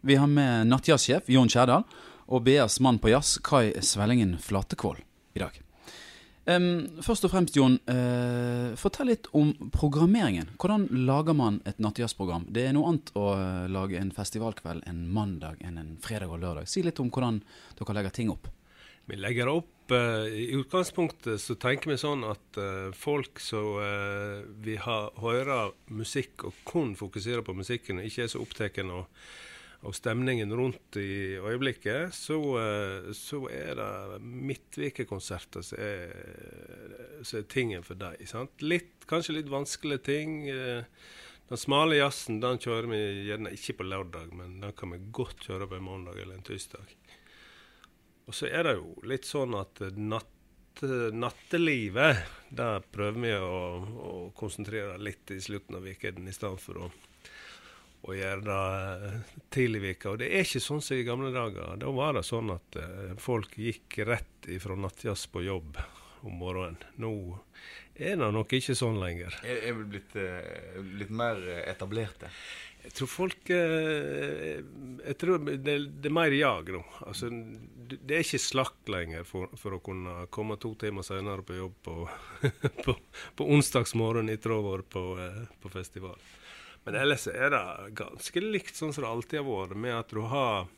Vi har med nattjazzsjef Jon Kjerdal og BAs mann på jazz Kai Svellingen Flatekvål, i dag. Um, først og fremst, Jon, uh, fortell litt om programmeringen. Hvordan lager man et nattjazzprogram? Det er noe annet å eh, lage en festivalkveld en mandag enn en fredag og lørdag. Si litt om hvordan dere legger ting opp. Vi legger opp uh, I utgangspunktet så tenker vi sånn at uh, folk som uh, vil ha, høre musikk og kun fokusere på musikken, ikke er så opptatt av av stemningen rundt i øyeblikket, så, eh, så er det Midtvikekonserter som er, er tingen for deg. Sant? Litt, kanskje litt vanskelige ting. eh, Den smale jazzen den kjører vi gjerne ikke på lørdag, men den kan vi godt kjøre på en mandag eller en tirsdag. Og så er det jo litt sånn at natt, nattelivet, der prøver vi å, å konsentrere litt i slutten av uken i stedet for å, å gjøre det tidlig i uka. Og det er ikke sånn som i gamle dager. Da var det sånn at eh, folk gikk rett ifra nattjazz på jobb om morgenen. Nå er det nok ikke sånn lenger. Er, vi blitt eh, litt mer eh, etablerte? Jeg tror folk eh, Jeg tror det, det er mer jag nå. Altså, det er ikke slakt lenger for, for å kunne komme to timer senere på jobb på, på, på onsdagsmorgen etter å ha vært på, eh, på festival. Men ellers er det ganske likt sånn som det alltid har vært, med at du har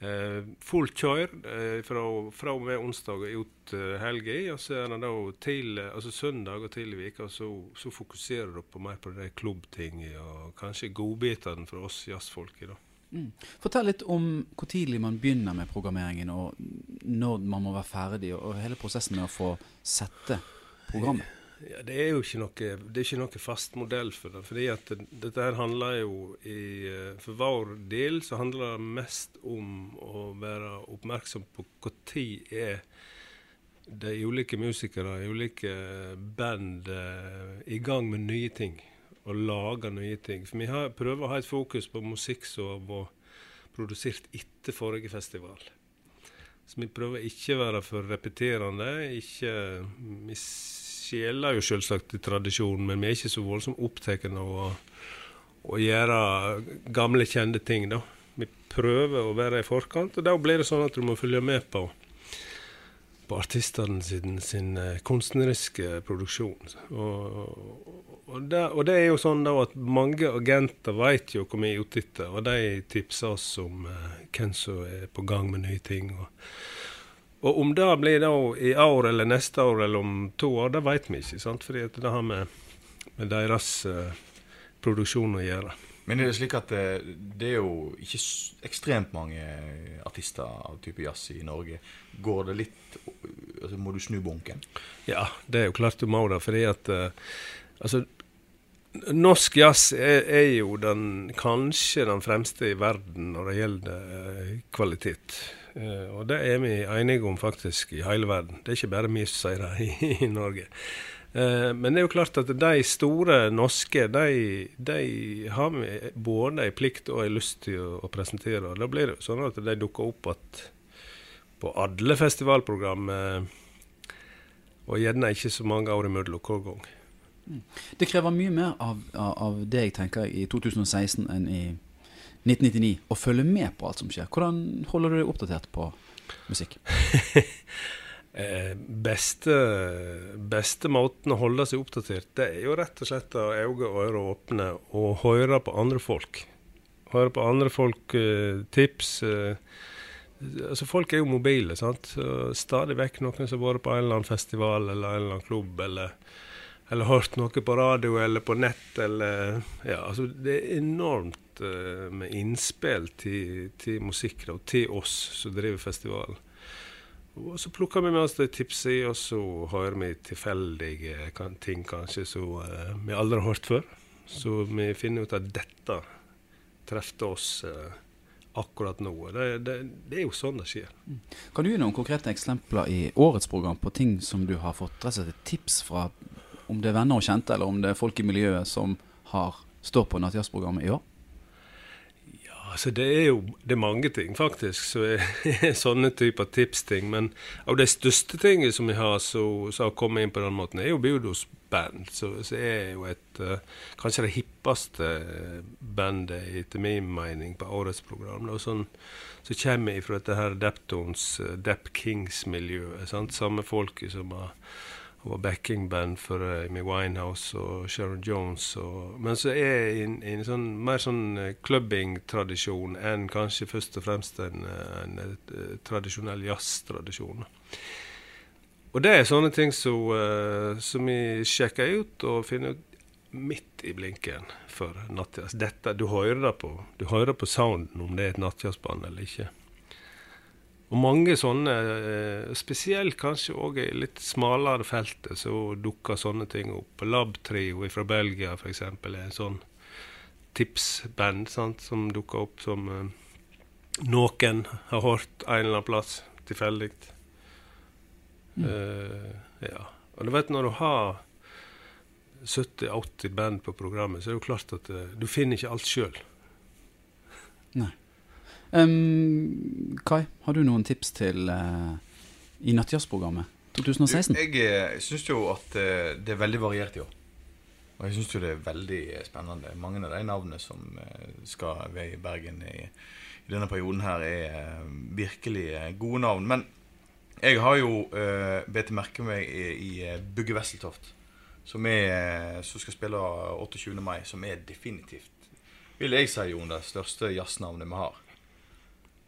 eh, fullt kjør eh, fra, fra og med onsdag og ut eh, helga. Og så er det da til, altså søndag og tidlig i uka, så, så fokuserer du på mer på de klubbtingene og kanskje godbitene for oss jazzfolket. da. Mm. Fortell litt om hvor tidlig man begynner med programmeringen, og når man må være ferdig, og hele prosessen med å få sette programmet. Ja, det er jo ikke noe, det er ikke noe fast modell for det. fordi at dette her handler jo i, eh, For vår del så handler det mest om å være oppmerksom på når er de ulike musikere, de ulike band eh, i gang med nye ting. Og lager nye ting. For vi har, prøver å ha et fokus på musikk som var produsert etter forrige festival. Så vi prøver ikke å være for repeterende. ikke... Vi skjeler jo selvsagt til tradisjonen, men vi er ikke så voldsomt opptatt av å, å gjøre gamle, kjente ting. da. Vi prøver å være i forkant, og da blir det sånn at du må følge med på på artistene sin, sin eh, kunstneriske produksjon. Og, og, det, og, det, er jo sånn da at mange agenter vet jo hvor vi er ute etter, og de tipser oss om uh, hvem som er på gang med nye ting. og og om det blir da i år eller neste år eller om to år, det vet vi ikke. sant? Fordi det har med, med deres uh, produksjon å gjøre. Men er det slik at det, det er jo ikke ekstremt mange artister av type jazz i Norge. Går det litt altså Må du snu bunken? Ja, det er jo klart du må det. Fordi at uh, altså Norsk jazz er, er, jo den, kanskje den fremste i verden når det gjelder uh, kvalitet. Uh, og det er vi enige om faktisk i hele verden. Det er ikke bare vi som sier det i, i Norge. Uh, men det er jo klart at de store norske, de, de har vi både en plikt og en lyst til å, presentere. Og da blir det jo sånn at de dukker opp at på alle festivalprogram, og gjerne ikke så mange år imellom hver gang. Det krever mye mer av, av, av det jeg tenker i 2016 enn i 1999 og følge med på alt som skjer. Hvordan holder du deg oppdatert på musikk? eh, beste, beste måten å holde seg oppdatert, det er jo rett og slett å ha øyne og ører åpne og høre på andre folk. Høre på andre folk, eh, tips. eh, altså Folk er jo mobile. sant? Stadig vekk noen som har vært på en eller annen festival eller en eller annen klubb, eller, eller hørt noe på radio eller på nett. eller ja, altså Det er enormt eh, med innspill til, til musikere og til oss som driver festivalen. Og så plukker vi med oss de tipsene og så hører vi tilfeldige ting kanskje som eh, vi aldri har hørt før. Så vi finner ut at dette treffer oss eh, akkurat nå. Det, det, det er jo sånn det skjer. Kan du gi noen konkrete eksempler i årets program på ting som du har fått rett tips fra, om det er venner og kjente, eller om det er folk i miljøet som har, står på nattjazzprogrammet i år? Altså, det er jo det er mange ting, faktisk, som så er sånne typer tipsting. Men av de største tingene som vi har som har kommet inn på den måten, er jo Biodos band. Så, er jo et uh, kanskje det hippeste bandet, etter min mening, på årets program. Og sånn, så kommer jeg fra dette her Deptons, uh, Dep Kings-miljøet. Samme folket som har hun var backingband for Amy Winehouse og Sharon Jones. Og, men så er jeg i en sånn, mer sånn uh, clubbing-tradisjon enn kanskje først og fremst en, en, en uh, tradisjonell jazztradisjon. Og det er sånne ting som uh, som vi sjekker ut og finner ut midt i blinken for nattjazz. Dette, du hører det på, på sounden om det er et nattjazzband eller ikke. Og mange sånne, eh, spesielt kanskje òg i litt smalere feltet, så dukker sånne ting opp. Lab-trio fra Belgia f.eks. er en sånn tipsband sant, som dukker opp som eh, noen har hørt en eller annen plass tilfeldig. Eh, ja. Og du vet når du har 70-80 band på programmet, så er det jo klart at uh, du finner ikke alt sjøl. Nei. Um, Kai, har du noen tips til uh, i nattjazzprogrammet 2016? Du, jeg jeg syns jo at eh, det er veldig variert i år. Og jeg syns jo det er veldig spennende. Mange av de navnene som eh, skal være i Bergen i, i denne perioden her, er eh, virkelig eh, gode navn. Men jeg har jo uh, bedt merke meg i, i eh, Bugge Wesseltoft, som, er, eh, som skal spille 28. mai, som er definitivt, vil jeg si, Jon, det største jazznavnet vi har.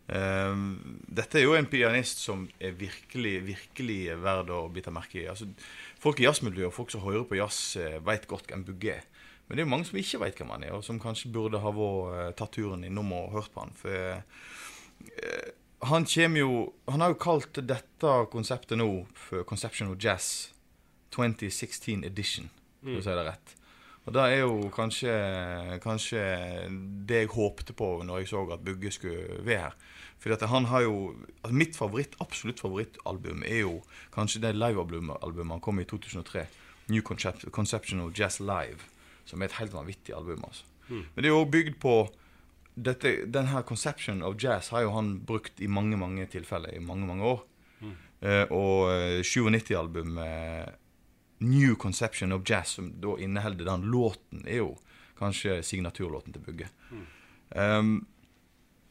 Ehm, dette er jo en pianist som er virkelig virkelig verd å bite merke i. Altså, folk i jazzmiljøet og folk som hører på jazz, uh, veit godt hvem Bugge er. Men det er jo mange som ikke veit hvem han er, og som kanskje burde ha vært, eh, tatt turen innom og hørt på han. For eh, han kommer jo Han har jo kalt dette konseptet nå for Conception of Jazz 2016 Edition, for å si det rett. Og det er jo kanskje, kanskje det jeg håpte på når jeg så at Bugge skulle være her. At han har jo altså Mitt favoritt, absolutt favorittalbum er jo kanskje det livealbumet han kom i 2003. New Concept, Conception of Jazz Live. Som er et helt vanvittig album. altså. Men det er jo bygd på dette, den her Conception of Jazz har jo han brukt i mange mange tilfeller i mange mange år. Eh, og eh, 97-albumet New Conception of Jazz, som da inneholder den låten, er jo kanskje signaturlåten til Bugge. Um,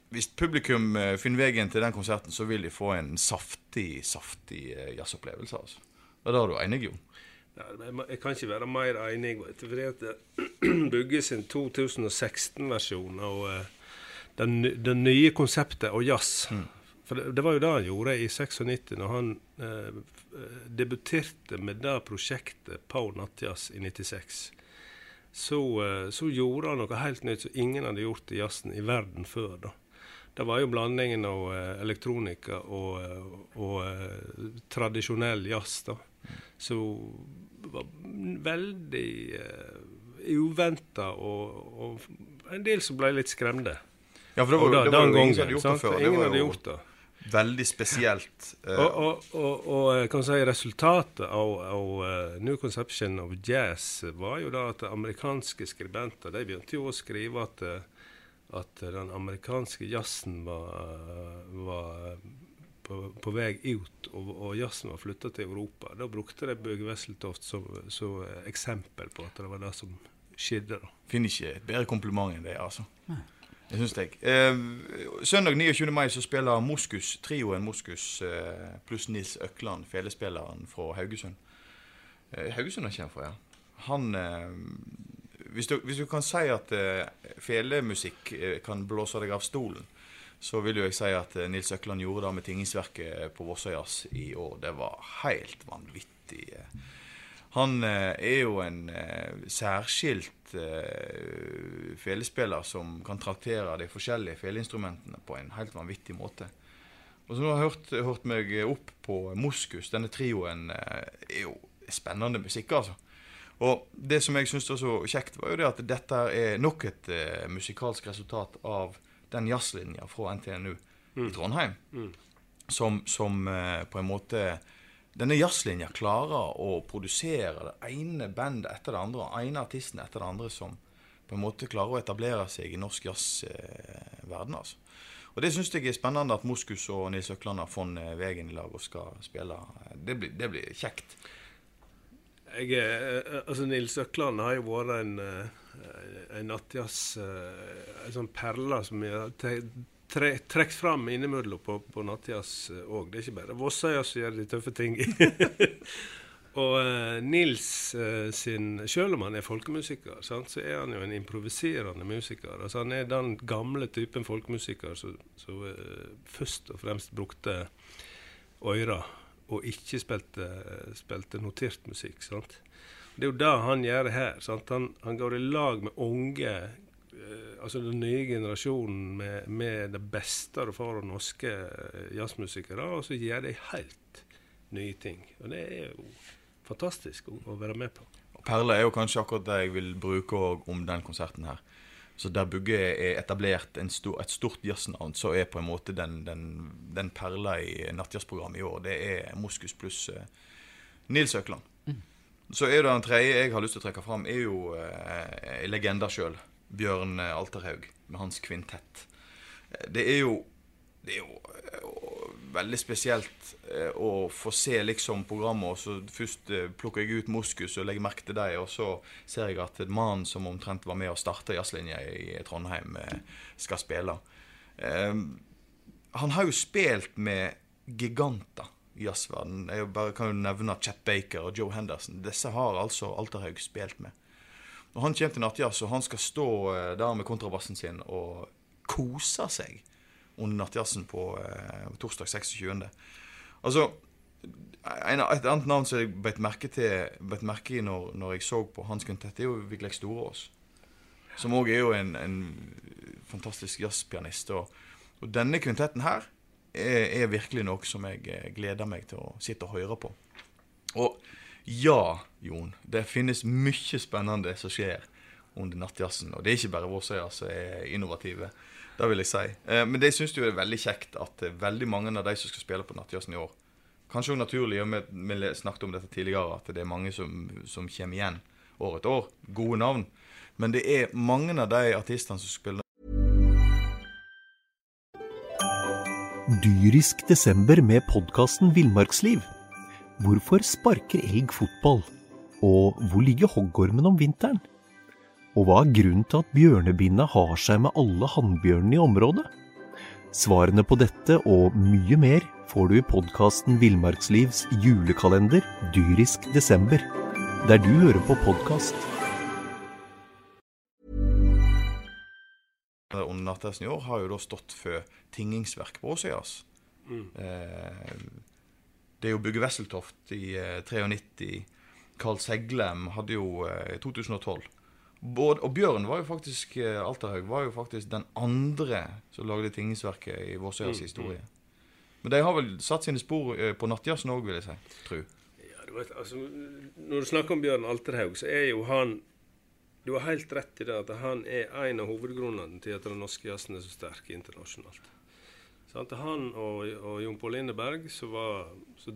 hvis publikum eh, finner veien til den konserten, så vil de få en saftig, saftig eh, jazzopplevelse. altså. Og det er du enig, Jon? Jeg kan ikke være mer enig. Fordi at Bugge sin 2016-versjon av eh, den, det nye konseptet og jazz For det, det var jo det han gjorde i 96, når han eh, debuterte med det prosjektet på Nattjazz i 96. Så, eh, så gjorde han noe helt nytt som ingen hadde gjort i jazzen i verden før. da. Det var jo blandingen av eh, elektronika og, eh, og eh, tradisjonell jazz. da. det var veldig uh, uventa, og, og en del som ble litt skremte. Ja, for det var, Og da- det var jo ingen som hadde gjort det før. Ingen Det hadde jo gjort det. Veldig spesielt. Uh, Og, og, og, og eh, kan si resultatet av, av eh, New Conception of Jazz var jo da at amerikanske skribenter de begynte jo å skrive at, at den amerikanske jazzen var, var på, på vei ut, og, og jazzen var flytta til Europa. Da brukte de Bøge Wesseltoft som, som eksempel på at det var det som skjedde. da. Finner ikke et bedre kompliment enn det, altså. Det syns jeg. Eh, søndag 29. mai så spiller Moskus, trioen Moskus eh, pluss Nils Økland, felespilleren fra Haugesund. Eh, Haugesund er kjent for, ja. Han eh, hvis, du, hvis du kan si at uh, felemusikk eh, kan blåse deg av stolen, så vil jo jeg si at Nils Økland gjorde det med Tingingsverket på Vossøyas i år. Det var helt vanvittig. Han uh, er jo en særskilt felespiller som kan traktere de forskjellige feleinstrumentene på en helt vanvittig måte. Og så nå har jeg hørt, hørt meg opp på Moskus. Denne trioen er jo spennende musikk, altså. Og det som jeg syns var så kjekt, var jo det at dette er nok et uh, musikalsk resultat av den jazzlinja fra NTNU mm. i Trondheim. Mm. Som, som uh, på en måte Denne jazzlinja klarer å produsere det ene bandet etter det andre, og ene artisten etter det andre, som på en måte klarer å etablere seg i norsk jazzverden. Altså. Og Det syns jeg er spennende at Moskus og Nils Økland har funnet veien i lag og skal spille. Det blir, det blir kjekt. Jeg, eh, altså Nils Økland har jo vært en, eh, en nattjazz eh, En sånn perle som jeg har trukket fram innimellom på, på nattjazz òg. Det er ikke bare Vossøya som gjør de tøffe ting. og uh, Nils uh, sin Selv om han er folkemusiker, sant, så er han jo en improviserende musiker. Altså Han er den gamle typen folkemusiker som, uh, først og fremst brukte øyre og ikke spilte, spilte notert musikk. Sant? Det er jo det han gjør her. Han, han, går i lag med unge, eh, altså den nye generasjonen, med, med det beste du får av norske eh, jazzmusikere, og så gjør de helt nye ting. Og det er jo fantastisk å, å være med på. Perle er jo kanskje akkurat det jeg vil bruke om den konserten her. Så der Bugge er etablert stor, et stort jazznavn, så er på en måte den, den, den perla i nattjazzprogrammet i år, det er Moskus pluss uh, Nils Økland. Mm. Så er det den tredje jeg har lyst til å trekke fram, er jo uh, legenda sjøl. Bjørn Alterhaug med hans kvintett. Det er jo, det er jo uh, veldig spesielt eh, å få se liksom programmet. og så Først eh, plukker jeg ut Moskus og legger merke til dem. Og så ser jeg at mannen som omtrent var med å starte jazzlinja i Trondheim, eh, skal spille. han har jo spilt med giganter i jazzverdenen. Jeg bare kan jo nevne Chet Baker og Joe Henderson. Disse har altså Alterhaug spilt med. Når han kommer til nattjazz, og han skal stå der med kontrabassen sin og kose seg under nattjazzen på eh, torsdag 26. Altså, en, et annet navn som jeg beit merke, til, bet merke i når, når, jeg så på hans kvintett, er jo Vigleik Storås. Som òg er jo en, en fantastisk jazzpianist. Og, og, denne kvintetten her er, er, virkelig noe som jeg eh, gleder meg til å sitte og høre på. Og ja, Jon, det finnes mye spennende som skjer under nattjazzen. Og det er ikke bare Våsøya som er innovative. Det vil jeg si. Eh, men det syns jeg er veldig kjekt at veldig mange av de som skal spille på Nattjazzen i år Kanskje også naturlig, og vi snakket om dette tidligere, at det er mange som, som kommer igjen år etter år. Gode navn. Men det er mange av de artistene som spiller Dyrisk desember med podkasten Villmarksliv. Hvorfor sparker elg fotball? Og hvor ligger hoggormen om vinteren? Og hva er grunnen til at bjørnebinna har seg med alle hannbjørnene i området? Svarene på dette og mye mer får du i podkasten Villmarkslivs julekalender dyrisk desember, der du hører på podkast. Under Nattesen i år har jo da stått for tingingsverk på Åsøyas. Mm. Eh, det er jo Bugge Wesseltoft i eh, 93. Carl Seglem hadde jo eh, i 2012 både, og Bjørn var jo faktisk eh, Alterhaug var jo faktisk den andre som lagde Tingesverket i Vårsøyas mm, historie. Men de har vel satt sine spor eh, på nattjazzen òg, vil jeg si. Tru. Ja, du vet, altså, når du snakker om Bjørn Alterhaug, så er jo han Du har helt rett i det at han er en av hovedgrunnene til at den norske jazzen er så sterk internasjonalt. Sant? Han og, og Jon Pål Lindeberg som,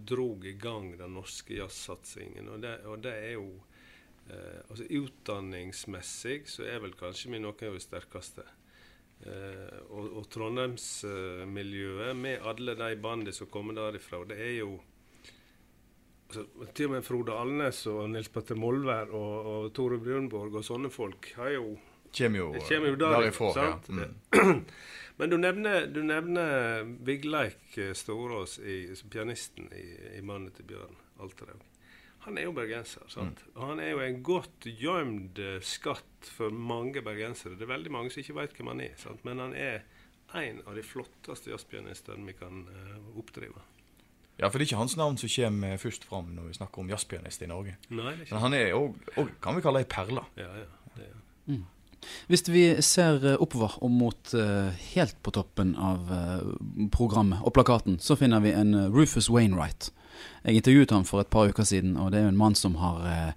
drog i gang den norske jazzsatsingen. Og, og det er jo Eh, altså Utdanningsmessig så er vel kanskje vi noen av de sterkeste. Eh, og, og Trondheimsmiljøet, med alle de bandene som kommer derifra, det er jo altså, Til og med Frode Alnes og Nils Petter Molvær og, og Tore Brunborg og sånne folk har jo Kommer jo, jo derifra. Ja. Mm. Men du nevner, du nevner Vigleik Storås, som pianisten i, i 'Mannen til Bjørn', Alterhaug. Han er jo bergenser. sant? Og han er jo en godt gjemt eh, skatt for mange bergensere. Det er veldig mange som ikke vet hvem han er. sant? Men han er en av de flotteste jazzpianistene vi kan uh, oppdrive. Ja, for det er ikke hans navn som kommer først fram når vi snakker om jazzpianist i Norge. Nei, det er ikke Men han er òg, kan vi kalle ei perle. Ja, ja. Det er. Hvis vi ser eh, oppover og mot eh, helt på toppen av eh, programmet og plakaten, så finner vi en Rufus Wainwright. Jeg intervjuet ham for et par uker siden, og det er jo en mann som har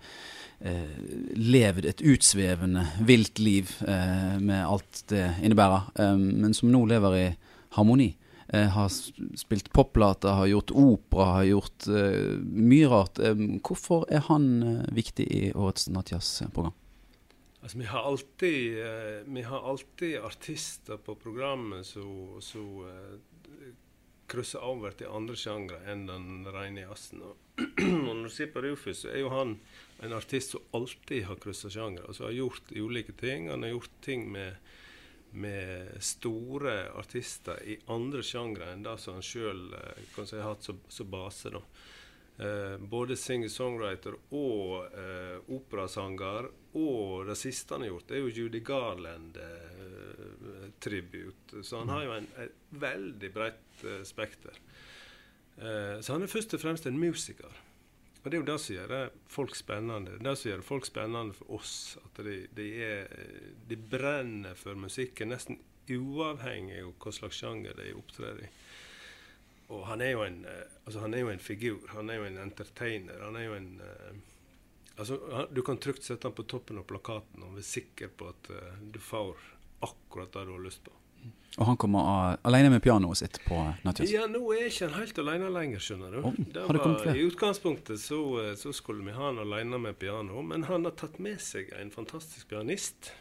levd et utsvevende, vilt liv med alt det innebærer, men som nå lever i harmoni. Har spilt popplater, har gjort opera, har gjort eh, mye rart. Eh, hvorfor er han eh, viktig i årets Nattjazz-program? Altså, vi har alltid, eh, vi har alltid artister på programmet som eh, krysser over til andre sjangre enn den rene jazzen. Når du ser på Rufus, så er jo han en artist som alltid har kryssa sjangre. Altså har gjort ulike ting. Han har gjort ting med, med store artister i andre sjangre enn det som han sjøl kan si har hatt som base. da. Eh, både singer-songwriter og eh, operasanger. Og det siste han har gjort, er jo Judy Garland-tribute. så han har jo en, et veldig bredt eh, spekter. Eh, så han er først og fremst en musiker. Og det er jo det som gjør det folk spennende. Det som gjør folk spennende for oss, at de, de, er, de brenner for musikken nesten uavhengig av hva slags sjanger de opptrer i. Og han er jo en, eh, altså han er jo en figur. Han er jo en entertainer. Han er jo en eh, altså han, Du kan trygt sette han på toppen av plakaten og være sikker på at uh, du får akkurat det du har lyst på. Og han kommer uh, alene med pianoet sitt på Nattjazz. Ja, nå er ikke han helt alene lenger, skjønner du. Oh, Det har det? I utgangspunktet så, så skulle vi ha han alene med piano, men han har tatt med seg en fantastisk pianist.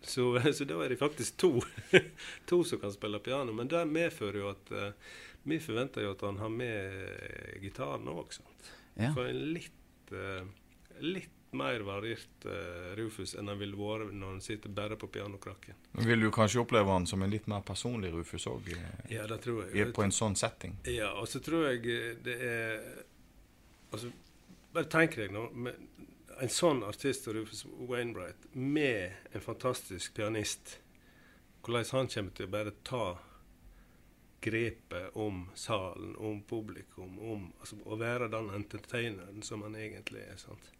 Så, så da er det faktisk to, to som kan spille piano. Men det medfører jo at eh, vi forventer jo at han har med gitaren òg. Ja. For en litt, eh, litt mer variert uh, Rufus enn han ville vært når han sitter bare på pianokrakken. Vil du kanskje oppleve han som en litt mer personlig Rufus òg, Ja, det tror jeg. på en sånn setting? Ja, og så tror jeg eh, det er altså, Bare tenk deg nå en sånn artist som Rufus Wainwright med en fantastisk pianist. Hvordan han kommer til å bare ta grepet om salen, om publikum, om altså, å være den entertaineren som han egentlig er. sant?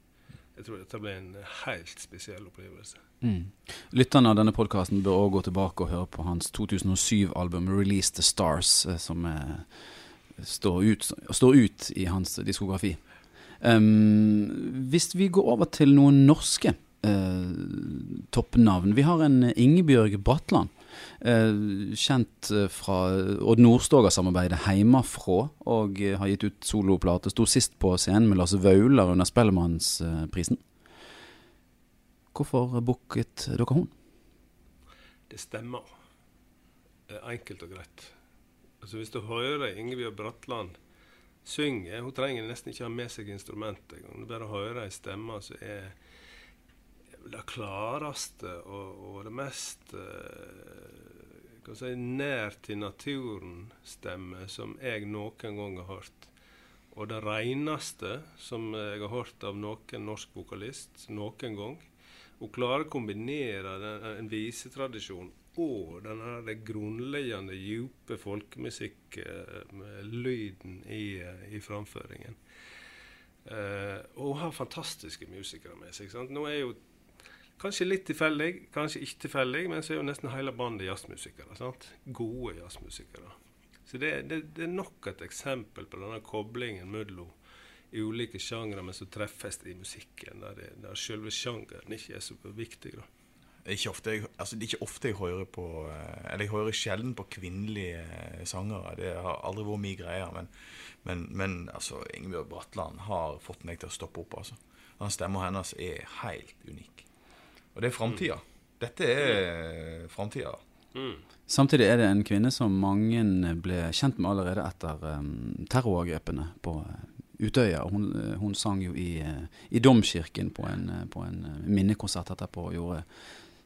Jeg tror dette blir en helt spesiell opplevelse. Mm. Lytterne av denne podkasten bør også gå tilbake og høre på hans 2007-album 'Release the Stars', eh, som står, ut, står ut i hans diskografi. Um, hvis vi går over til noen norske uh, toppnavn Vi har en Ingebjørg Bratland. Eh, kjent eh, fra Odd Nordstoga-samarbeidet heimafrå, og eh, har gitt ut soloplate. Sto sist på scenen med Lasse Vaular under Spellemannsprisen. Hvorfor booket dere hun? Det stemmer. Er enkelt og greit. Altså Hvis du hører Ingebjørg Bratland synge Hun trenger nesten ikke ha med seg instrumentet engang. Du bare hører ei stemme som er det klareste og, og det mest eh, si, nær til naturen-stemme som jeg noen gang har hørt. Og det reneste som jeg har hørt av noen norsk vokalist noen gang. Hun klarer å kombinere den, en visetradisjon og den grunnleggende, dype folkemusikk-lyden i, eh, i framføringen. Uh, og hun har fantastiske musikere med seg. Sant? Nå er jo kanskje litt tilfeldig, kanskje ikke tilfeldig, men så er jo nesten hele bandet jazzmusikere. Sant? Gode jazzmusikere. Så det, det, det er nok et eksempel på denne koblingen mellom ulike sjangre, men som treffes i musikken, der, det, der selve sjangeren ikke er så viktig. da. Ikke ofte jeg, altså det er ikke ofte jeg hører på eh, Eller jeg hører sjelden på kvinnelige eh, sangere. Det har aldri vært min greie. Men, men, men altså, Ingebjørg Bratland har fått meg til å stoppe opp. altså. Den Stemmen hennes er helt unik. Og det er framtida. Dette er framtida. Samtidig er det en kvinne som mange ble kjent med allerede etter um, terrorangrepene på eh, Utøya. Hun, eh, hun sang jo i, eh, i Domkirken på en, på en minnekonsert etterpå og gjorde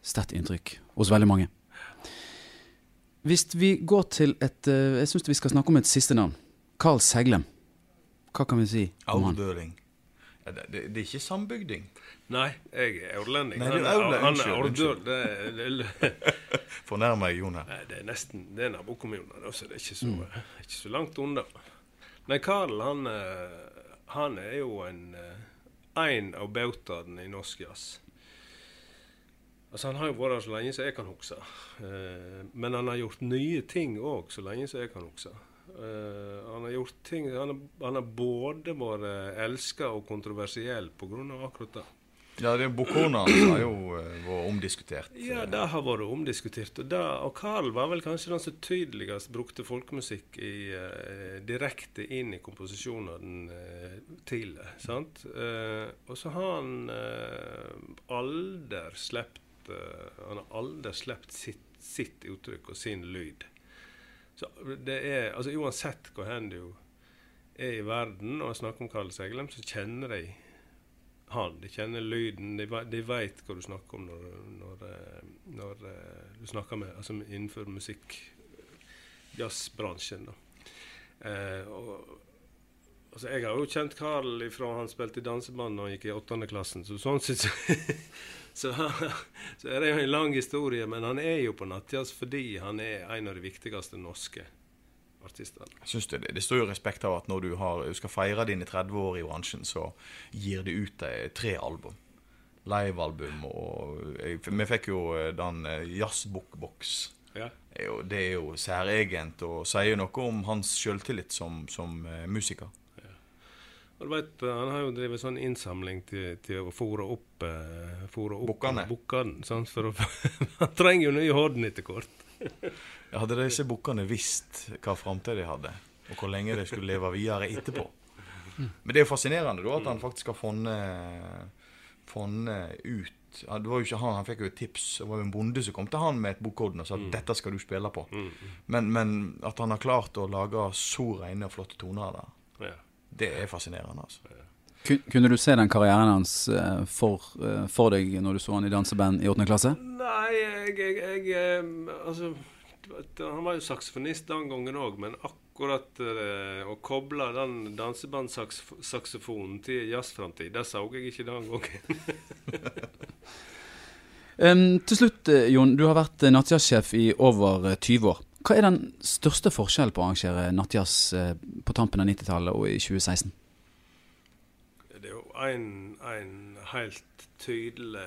sterkt inntrykk hos veldig mange. Hvis vi går til et Jeg syns vi skal snakke om et siste navn. Carl Seglem. Hva kan vi si om han? Det, det, det er ikke sambygding. Nei, jeg er aurlending. Nei, du er Unnskyld, er er- Fornærmer jeg Jon her. Nei, det er nesten Det er nabokommunen, så det er ikke så, ikke så langt unna. Nei, Karl, han, eh, han er jo en eh, en av bautaene i norsk jazz. Altså, Han har jo vært her så lenge som jeg kan huske. Eh, men han har gjort nye ting òg, så lenge som jeg kan huske. Eh, han har gjort ting Han har, både vært elska og kontroversiell pga. akkurat det. Ja, det Bokhorna har jo eh, vært omdiskutert. Ja, det har vært omdiskutert. Og, det, og Carl var vel kanskje den som tydeligst brukte folkemusikk i, uh, direkte inn i komposisjonene eh, tidlig. sant? Uh, og så har han eh, aldri sluppet eh, Han har aldri sluppet sitt, sitt uttrykk og sin lyd. Så det er, altså Uansett hvor hen du er i verden, og snakker om Karl Seglem, så kjenner de han. De kjenner lyden. De, de vet hva du snakker om når, når, eh, når eh, du snakker med altså innenfor musikk, jazzbransjen. da. Eh, altså jeg har jo kjent Carl fra han spilte i danseband da han gikk i åttende klassen. Så sånn sett så, så, er det jo en lang historie. Men han er jo på nattjazz fordi han er en av de viktigste norske artistene. Jeg synes det, det står jo respekt av at når du, har, du skal feire dine 30 år i bransjen, så gir du ut deg tre album. Livealbum og jeg, Vi fikk jo eh, den eh, Jazzbook-boks. Ja. Det er jo- særegent og sier noe om hans selvtillit som, som eh, musiker. Og du vet, Han har jo drevet sånn innsamling til, til å fòre opp, eh, opp Bukkene. bukkene. For å, han trenger jo nye horden etter hvert. Hadde disse bukkene visst hva framtid de hadde, og hvor lenge de skulle leve videre etterpå. Men det er jo fascinerende da at han faktisk har funnet, funnet ut Det var jo ikke han, han fikk jo et tips. Det var jo en bonde som kom til han med et bokorden og sa at dette skal du spille på. Men, men at han har klart å lage så rene og flotte toner der, Ja. Det er fascinerende. altså. Kunne du se den karrieren hans eh, for, eh, for deg når du så han i danseband i åttende klasse? Nei, jeg, jeg, jeg Altså, han var jo saksofonist den gangen òg, men akkurat eh, å koble den dansebandssaksofonen til jazzframtid, det så jeg ikke den gangen. um, til slutt, Jon. Du har vært nattjazzsjef i over eh, 20 år. Hva er den største forskjellen på å arrangere nattjazz eh, på tampen av 90-tallet og i 2016? Det er jo en, helt tydelig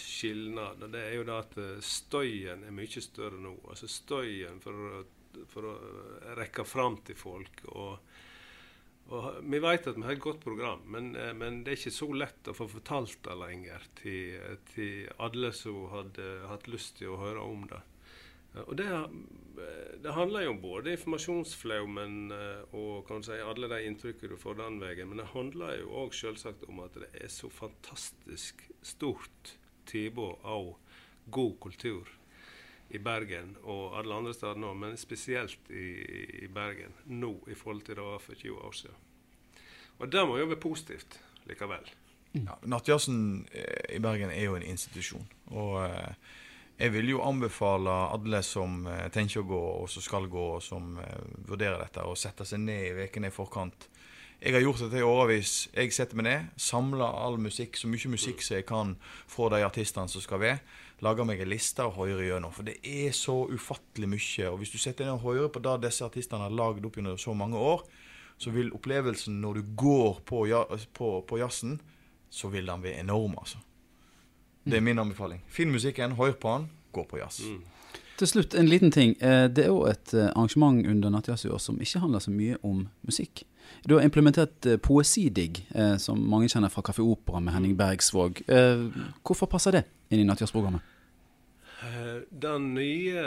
skilnad. Det er jo det at eh, støyen er mye større nå. Altså støyen for for å rekke fram til folk. og og vi vet at vi har et godt program, men, eh, men det er ikke så lett å få fortalt det lenger til, til alle som hadde hatt lyst til å høre om det. Og det, det handler jo om både informasjonsflaumen eh, og kan si, alle de inntrykkene du får den veien, men det handler jo òg selvsagt om at det er så fantastisk stort tilbud av god kultur i Bergen og alle andre steder nå, men spesielt i, i Bergen nå i forhold til det var for 20 år siden. Og det må jo være positivt likevel. Ja, Nattjazzen eh, i Bergen er jo en institusjon. Og eh, jeg vil jo anbefale alle som eh, tenker å gå, og som skal gå, og som eh, vurderer dette, å sette seg ned i ukene i forkant. Jeg har gjort dette i årevis. Jeg setter meg ned, samler all musikk, så mye musikk som jeg kan fra de artistene som skal være. Lager meg en liste og hører gjennom. For det er så ufattelig mye. Og hvis du setter deg ned og hører på det disse artistene har lagd opp gjennom så mange år, så vil opplevelsen når du går på, på, på jazzen, så vil den være enorm, altså. Det er min anbefaling. Finn musikken, hør på den, gå på jazz. Til slutt, en liten ting. Eh, Det er jo et eh, arrangement under Nattjazz i år som ikke handler så mye om musikk. Du har implementert eh, poesidigg, som mange kjenner fra Kafé Opera med Henning Bergsvåg. Eh, Hvorfor passer det inn i Nattjazzprogrammet? Eh, Den nye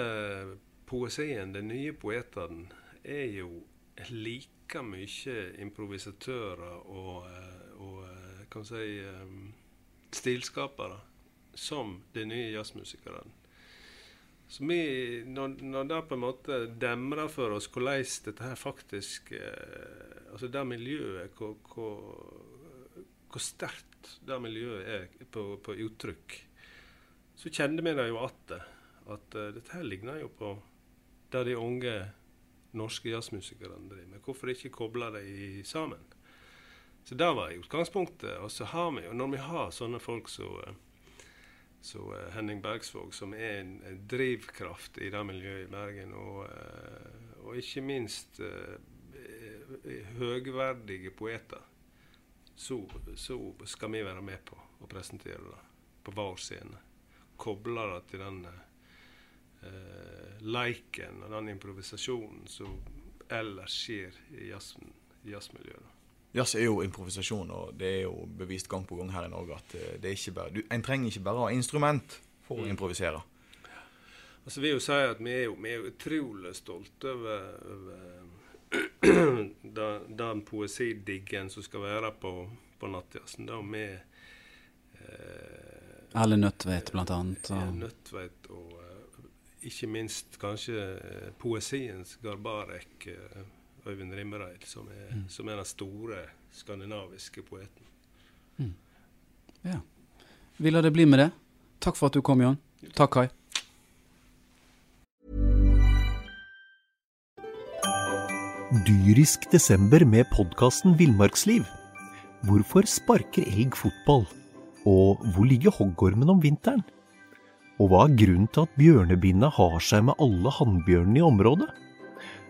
poesien, den nye poeten, er jo like mye improvisatører og, og kan si stilskapere som de nye jazzmusikerne. Så vi, når, når det på en måte demrer for oss hvordan dette her faktisk eh, Altså det miljøet, hvor, hvor, hvor sterkt det miljøet er på, på uttrykk, så kjente vi det jo att at uh, dette her ligner jo på det de unge norske jazzmusikerne driver med. Hvorfor ikke koble de sammen? Så det var utgangspunktet. Og så har vi jo, når vi har sånne folk som så, så uh, Henning Bergsvåg, som er en, en, drivkraft i det miljøet i Bergen, og, uh, og ikke minst uh, høgverdige poeter, så, så, skal vi være med på å presentere det på vår scene. Koble det til den leiken og den improvisasjonen som ellers skjer i jazzmiljøet. Jazz er jo improvisasjon, og det er jo bevist gang på gang her i Norge at eh, det er ikke bare, du, en trenger ikke bare ha instrument for å mm. improvisere. Altså, vi, si at vi er jo, vi er jo utrolig stolte over, over den, den poesidiggen som skal være på, på nattjazzen. Da med eh, Alle Nødtveit, blant annet. Og... Nødtveit og uh, ikke minst kanskje poesiens Garbarek. Uh, Øyvind Rimmereid, som mm. som er den store skandinaviske poeten. Mm. Ja. Vi lar det bli med det. Takk for at du kom, Jan. Takk, Kai. Dyrisk desember med podkasten Villmarksliv. Hvorfor sparker elg fotball? Og hvor ligger hoggormen om vinteren? Og hva er grunnen til at bjørnebinna har seg med alle hannbjørnene i området?